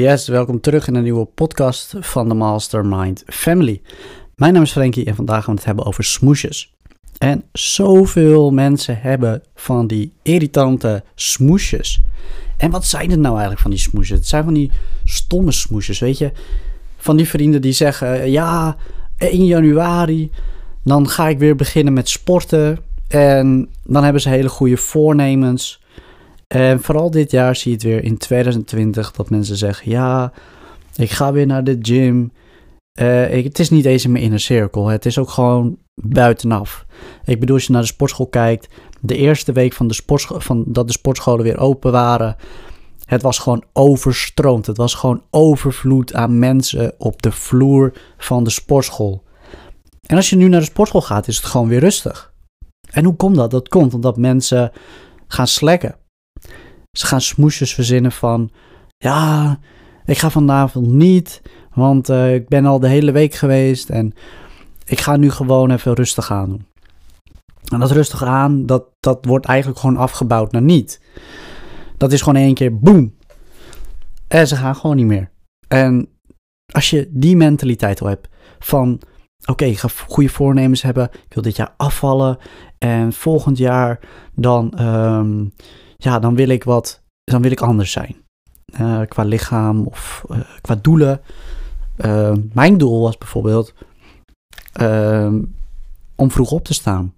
Yes, welkom terug in een nieuwe podcast van de Mastermind Family. Mijn naam is Frankie en vandaag gaan we het hebben over smoesjes. En zoveel mensen hebben van die irritante smoesjes. En wat zijn het nou eigenlijk van die smoesjes? Het zijn van die stomme smoesjes, weet je. Van die vrienden die zeggen, ja, 1 januari, dan ga ik weer beginnen met sporten. En dan hebben ze hele goede voornemens. En vooral dit jaar zie je het weer in 2020 dat mensen zeggen: Ja, ik ga weer naar de gym. Ik, het is niet eens in mijn inner cirkel. Het is ook gewoon buitenaf. Ik bedoel, als je naar de sportschool kijkt, de eerste week van, de van dat de sportscholen weer open waren, het was gewoon overstroomd. Het was gewoon overvloed aan mensen op de vloer van de sportschool. En als je nu naar de sportschool gaat, is het gewoon weer rustig. En hoe komt dat? Dat komt omdat mensen gaan slekken. Ze gaan smoesjes verzinnen van, ja, ik ga vanavond niet, want uh, ik ben al de hele week geweest en ik ga nu gewoon even rustig aan doen. En dat rustig aan, dat, dat wordt eigenlijk gewoon afgebouwd naar niet. Dat is gewoon één keer boem. En ze gaan gewoon niet meer. En als je die mentaliteit al hebt van, oké, ik ga goede voornemens hebben, ik wil dit jaar afvallen en volgend jaar dan um, ja, dan wil ik wat, dan wil ik anders zijn. Uh, qua lichaam of uh, qua doelen. Uh, mijn doel was bijvoorbeeld ehm, om vroeg op te staan.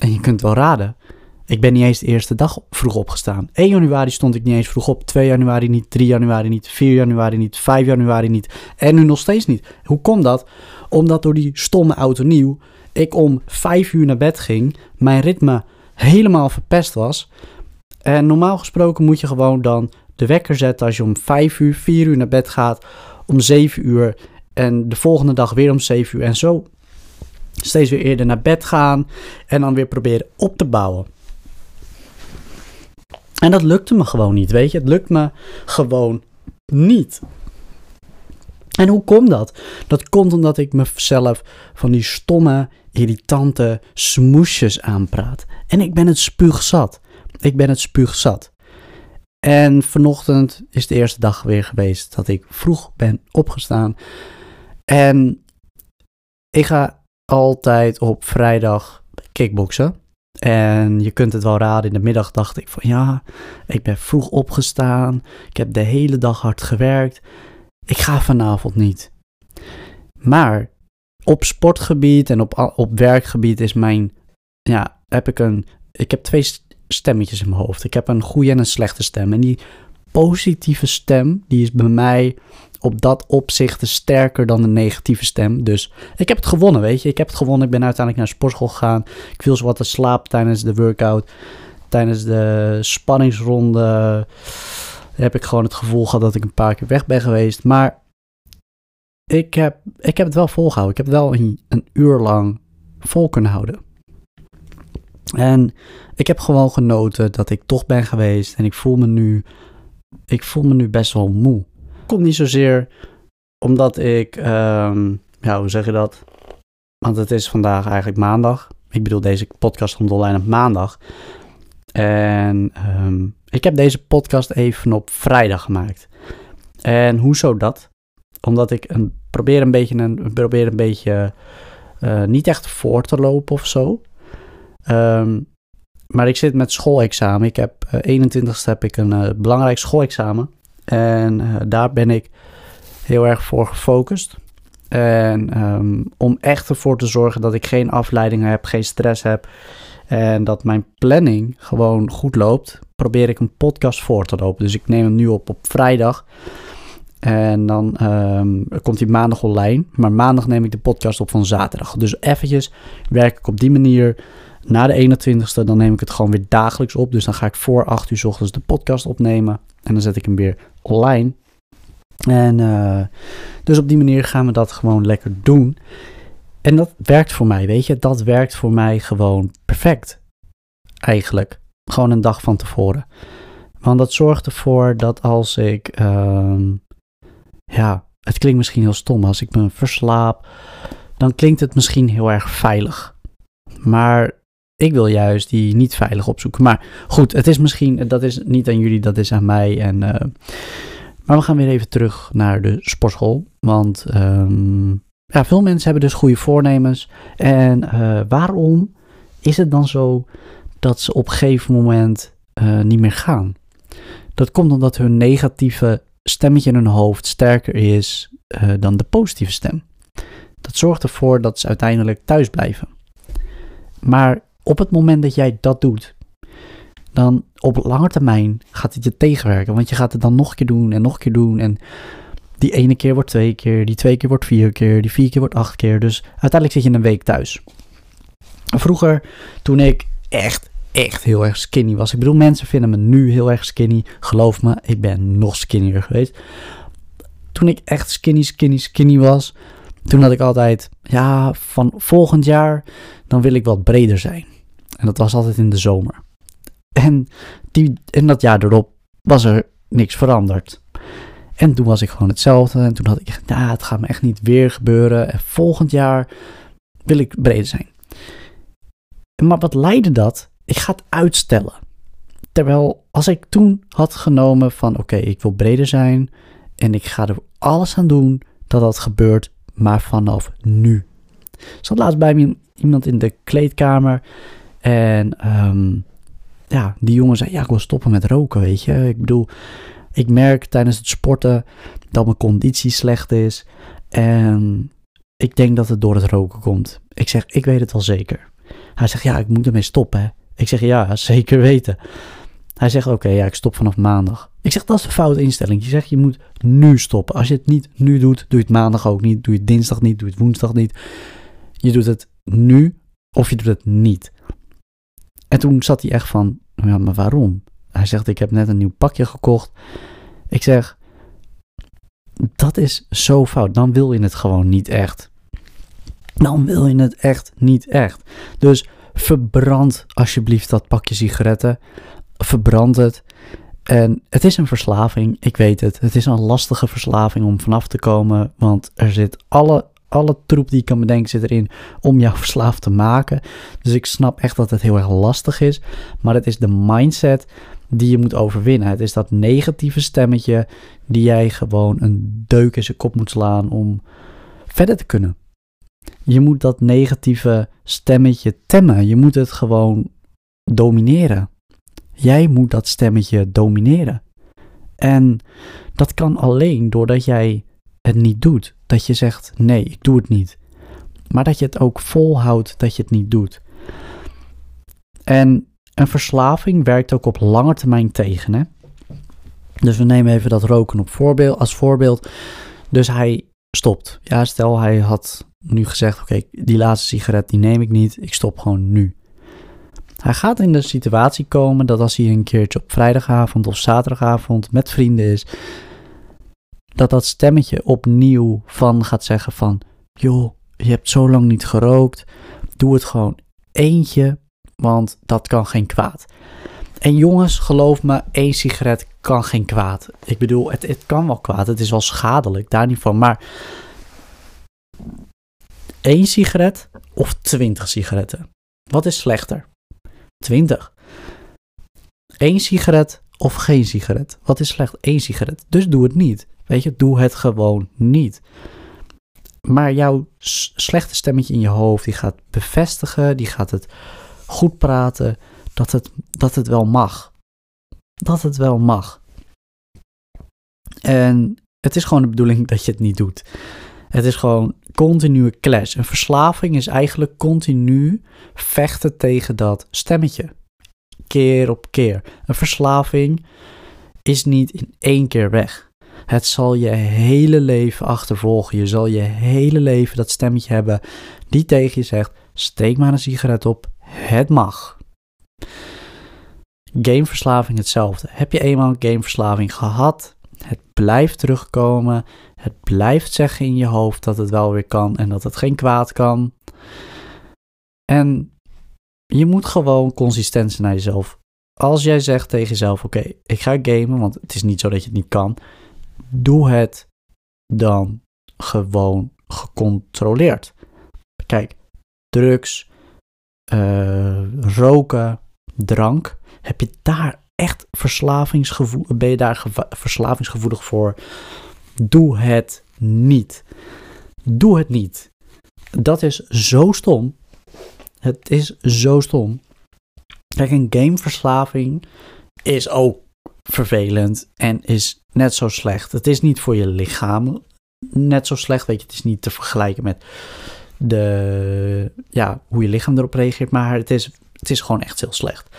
En je kunt wel raden, ik ben niet eens de eerste dag vroeg opgestaan. 1 januari stond ik niet eens vroeg op, 2 januari niet, 3 januari niet, 4 januari niet, 5 januari niet en nu nog steeds niet. Hoe komt dat? Omdat door die stomme auto nieuw ik om 5 uur naar bed ging, mijn ritme helemaal verpest was en normaal gesproken moet je gewoon dan de wekker zetten als je om 5 uur, 4 uur naar bed gaat, om 7 uur en de volgende dag weer om 7 uur en zo steeds weer eerder naar bed gaan en dan weer proberen op te bouwen. En dat lukte me gewoon niet, weet je. Het lukt me gewoon niet. En hoe komt dat? Dat komt omdat ik mezelf van die stomme, irritante smoesjes aanpraat. En ik ben het spuugzat. Ik ben het spuugzat. En vanochtend is de eerste dag weer geweest dat ik vroeg ben opgestaan. En ik ga altijd op vrijdag kickboksen. En je kunt het wel raden, in de middag dacht ik van ja, ik ben vroeg opgestaan. Ik heb de hele dag hard gewerkt. Ik ga vanavond niet. Maar op sportgebied en op, op werkgebied is mijn, ja, heb ik een, ik heb twee stemmetjes in mijn hoofd. Ik heb een goede en een slechte stem. En die positieve stem, die is bij mij op dat opzicht sterker dan de negatieve stem. Dus ik heb het gewonnen, weet je. Ik heb het gewonnen. Ik ben uiteindelijk naar sportschool gegaan. Ik viel zo wat te slaap tijdens de workout. Tijdens de spanningsronde heb ik gewoon het gevoel gehad dat ik een paar keer weg ben geweest. Maar ik heb, ik heb het wel volgehouden. Ik heb wel een uur lang vol kunnen houden. En ik heb gewoon genoten dat ik toch ben geweest en ik voel me nu, ik voel me nu best wel moe. Komt niet zozeer omdat ik, um, ja, hoe zeg je dat? Want het is vandaag eigenlijk maandag. Ik bedoel, deze podcast komt online op maandag. En um, ik heb deze podcast even op vrijdag gemaakt. En hoezo dat? Omdat ik een, probeer een beetje, een, probeer een beetje uh, niet echt voor te lopen of zo. Um, maar ik zit met schoolexamen. Ik heb uh, 21ste heb ik een uh, belangrijk schoolexamen. En uh, daar ben ik heel erg voor gefocust. En um, om echt ervoor te zorgen dat ik geen afleidingen heb, geen stress heb. En dat mijn planning gewoon goed loopt, probeer ik een podcast voor te lopen. Dus ik neem hem nu op op vrijdag. En dan um, komt hij maandag online. Maar maandag neem ik de podcast op van zaterdag. Dus eventjes werk ik op die manier na de 21ste, dan neem ik het gewoon weer dagelijks op. Dus dan ga ik voor 8 uur s ochtends de podcast opnemen. En dan zet ik hem weer online. En uh, dus op die manier gaan we dat gewoon lekker doen. En dat werkt voor mij, weet je. Dat werkt voor mij gewoon perfect. Eigenlijk. Gewoon een dag van tevoren. Want dat zorgt ervoor dat als ik... Uh, ja, het klinkt misschien heel stom. Als ik me verslaap, dan klinkt het misschien heel erg veilig. Maar ik wil juist die niet veilig opzoeken. Maar goed, het is misschien, dat is niet aan jullie, dat is aan mij. En, uh, Maar we gaan weer even terug naar de sportschool. Want ehm, ja, veel mensen hebben dus goede voornemens. En uh, waarom is het dan zo dat ze op een gegeven moment uh, niet meer gaan? Dat komt omdat hun negatieve stemmetje in hun hoofd sterker is dan de positieve stem. Dat zorgt ervoor dat ze uiteindelijk thuis blijven. Maar op het moment dat jij dat doet, dan op lange termijn gaat het je tegenwerken. Want je gaat het dan nog een keer doen en nog een keer doen. En die ene keer wordt twee keer, die twee keer wordt vier keer, die vier keer wordt acht keer. Dus uiteindelijk zit je een week thuis. Vroeger, toen ik echt, echt heel erg skinny was. Ik bedoel, mensen vinden me nu heel erg skinny. Geloof me, ik ben nog skinnier geweest. Toen ik echt skinny, skinny, skinny was, toen had ik altijd, ja, van volgend jaar, dan wil ik wat breder zijn. En dat was altijd in de zomer. En die, in dat jaar erop was er niks veranderd. En toen was ik gewoon hetzelfde. En toen had ik ja, het gaat me echt niet weer gebeuren. En volgend jaar wil ik breder zijn. Maar wat leidde dat? Ik ga het uitstellen. Terwijl als ik toen had genomen van oké, ik wil breder zijn. En ik ga er alles aan doen dat dat gebeurt. Maar vanaf nu. Zat laatst bij iemand in de kleedkamer. En um, ja, die jongen zei, ja, ik wil stoppen met roken, weet je. Ik bedoel, ik merk tijdens het sporten dat mijn conditie slecht is. En ik denk dat het door het roken komt. Ik zeg, ik weet het wel zeker. Hij zegt, ja, ik moet ermee stoppen. Ik zeg, ja, zeker weten. Hij zegt, oké, ja, ik stop vanaf maandag. Ik zeg, dat is een foute instelling. Je zegt, je moet nu stoppen. Als je het niet nu doet, doe je het maandag ook niet. Doe je het dinsdag niet, doe je het woensdag niet. Je doet het nu of je doet het niet. En toen zat hij echt van, ja, maar waarom? Hij zegt, ik heb net een nieuw pakje gekocht. Ik zeg, dat is zo fout. Dan wil je het gewoon niet echt. Dan wil je het echt niet echt. Dus verbrand alsjeblieft dat pakje sigaretten. Verbrand het. En het is een verslaving, ik weet het. Het is een lastige verslaving om vanaf te komen, want er zit alle alle troep die ik kan bedenken zit erin om jou verslaafd te maken. Dus ik snap echt dat het heel erg lastig is. Maar het is de mindset die je moet overwinnen. Het is dat negatieve stemmetje die jij gewoon een deuk in zijn kop moet slaan om verder te kunnen. Je moet dat negatieve stemmetje temmen. Je moet het gewoon domineren. Jij moet dat stemmetje domineren. En dat kan alleen doordat jij het niet doet. Dat je zegt: nee, ik doe het niet. Maar dat je het ook volhoudt dat je het niet doet. En een verslaving werkt ook op lange termijn tegen. Hè? Dus we nemen even dat roken op voorbeeld, als voorbeeld. Dus hij stopt. Ja, stel hij had nu gezegd: Oké, die laatste sigaret die neem ik niet. Ik stop gewoon nu. Hij gaat in de situatie komen dat als hij een keertje op vrijdagavond of zaterdagavond met vrienden is, dat dat stemmetje opnieuw van gaat zeggen van, joh, je hebt zo lang niet gerookt, doe het gewoon eentje, want dat kan geen kwaad. En jongens, geloof me, één sigaret kan geen kwaad. Ik bedoel, het, het kan wel kwaad, het is wel schadelijk, daar niet van, maar één sigaret of twintig sigaretten? Wat is slechter? Twintig. Eén sigaret of geen sigaret? Wat is slecht? Eén sigaret. Dus doe het niet. Weet je, doe het gewoon niet. Maar jouw slechte stemmetje in je hoofd, die gaat bevestigen, die gaat het goed praten, dat het, dat het wel mag. Dat het wel mag. En het is gewoon de bedoeling dat je het niet doet. Het is gewoon continue clash. Een verslaving is eigenlijk continu vechten tegen dat stemmetje. Keer op keer. Een verslaving is niet in één keer weg. Het zal je hele leven achtervolgen. Je zal je hele leven dat stemmetje hebben die tegen je zegt: steek maar een sigaret op, het mag. Gameverslaving hetzelfde. Heb je eenmaal gameverslaving gehad? Het blijft terugkomen. Het blijft zeggen in je hoofd dat het wel weer kan en dat het geen kwaad kan. En je moet gewoon consistent zijn naar jezelf. Als jij zegt tegen jezelf: Oké, ik ga gamen, want het is niet zo dat je het niet kan doe het dan gewoon gecontroleerd. Kijk, drugs, uh, roken, drank, heb je daar echt verslavingsgevoel, ben je daar verslavingsgevoelig voor? Doe het niet. Doe het niet. Dat is zo stom. Het is zo stom. Kijk, een gameverslaving is ook vervelend en is net zo slecht. Het is niet voor je lichaam net zo slecht. Weet je, het is niet te vergelijken met de, ja, hoe je lichaam erop reageert, maar het is, het is gewoon echt heel slecht.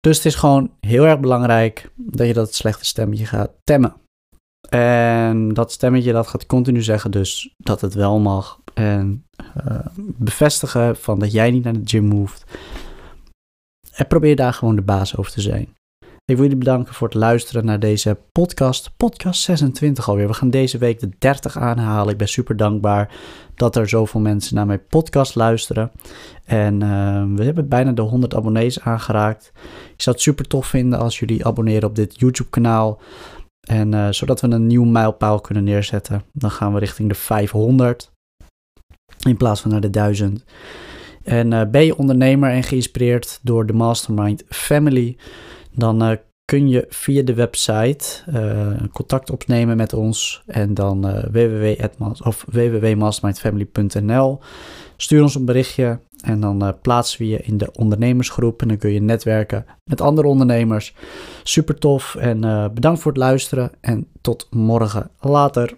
Dus het is gewoon heel erg belangrijk dat je dat slechte stemmetje gaat temmen. En dat stemmetje dat gaat continu zeggen dus dat het wel mag. En uh, bevestigen van dat jij niet naar de gym hoeft. En probeer daar gewoon de baas over te zijn. Ik wil jullie bedanken voor het luisteren naar deze podcast. Podcast 26 alweer. We gaan deze week de 30 aanhalen. Ik ben super dankbaar dat er zoveel mensen naar mijn podcast luisteren. En uh, we hebben bijna de 100 abonnees aangeraakt. Ik zou het super tof vinden als jullie abonneren op dit YouTube kanaal. En uh, zodat we een nieuw mijlpaal kunnen neerzetten. Dan gaan we richting de 500 in plaats van naar de 1000. En uh, ben je ondernemer en geïnspireerd door de Mastermind Family, dan uh, kun je via de website uh, contact opnemen met ons en dan www.mastermindfamily.nl. Stuur ons een berichtje en dan plaatsen we je in de ondernemersgroep en dan kun je netwerken met andere ondernemers. Super tof en bedankt voor het luisteren en tot morgen later.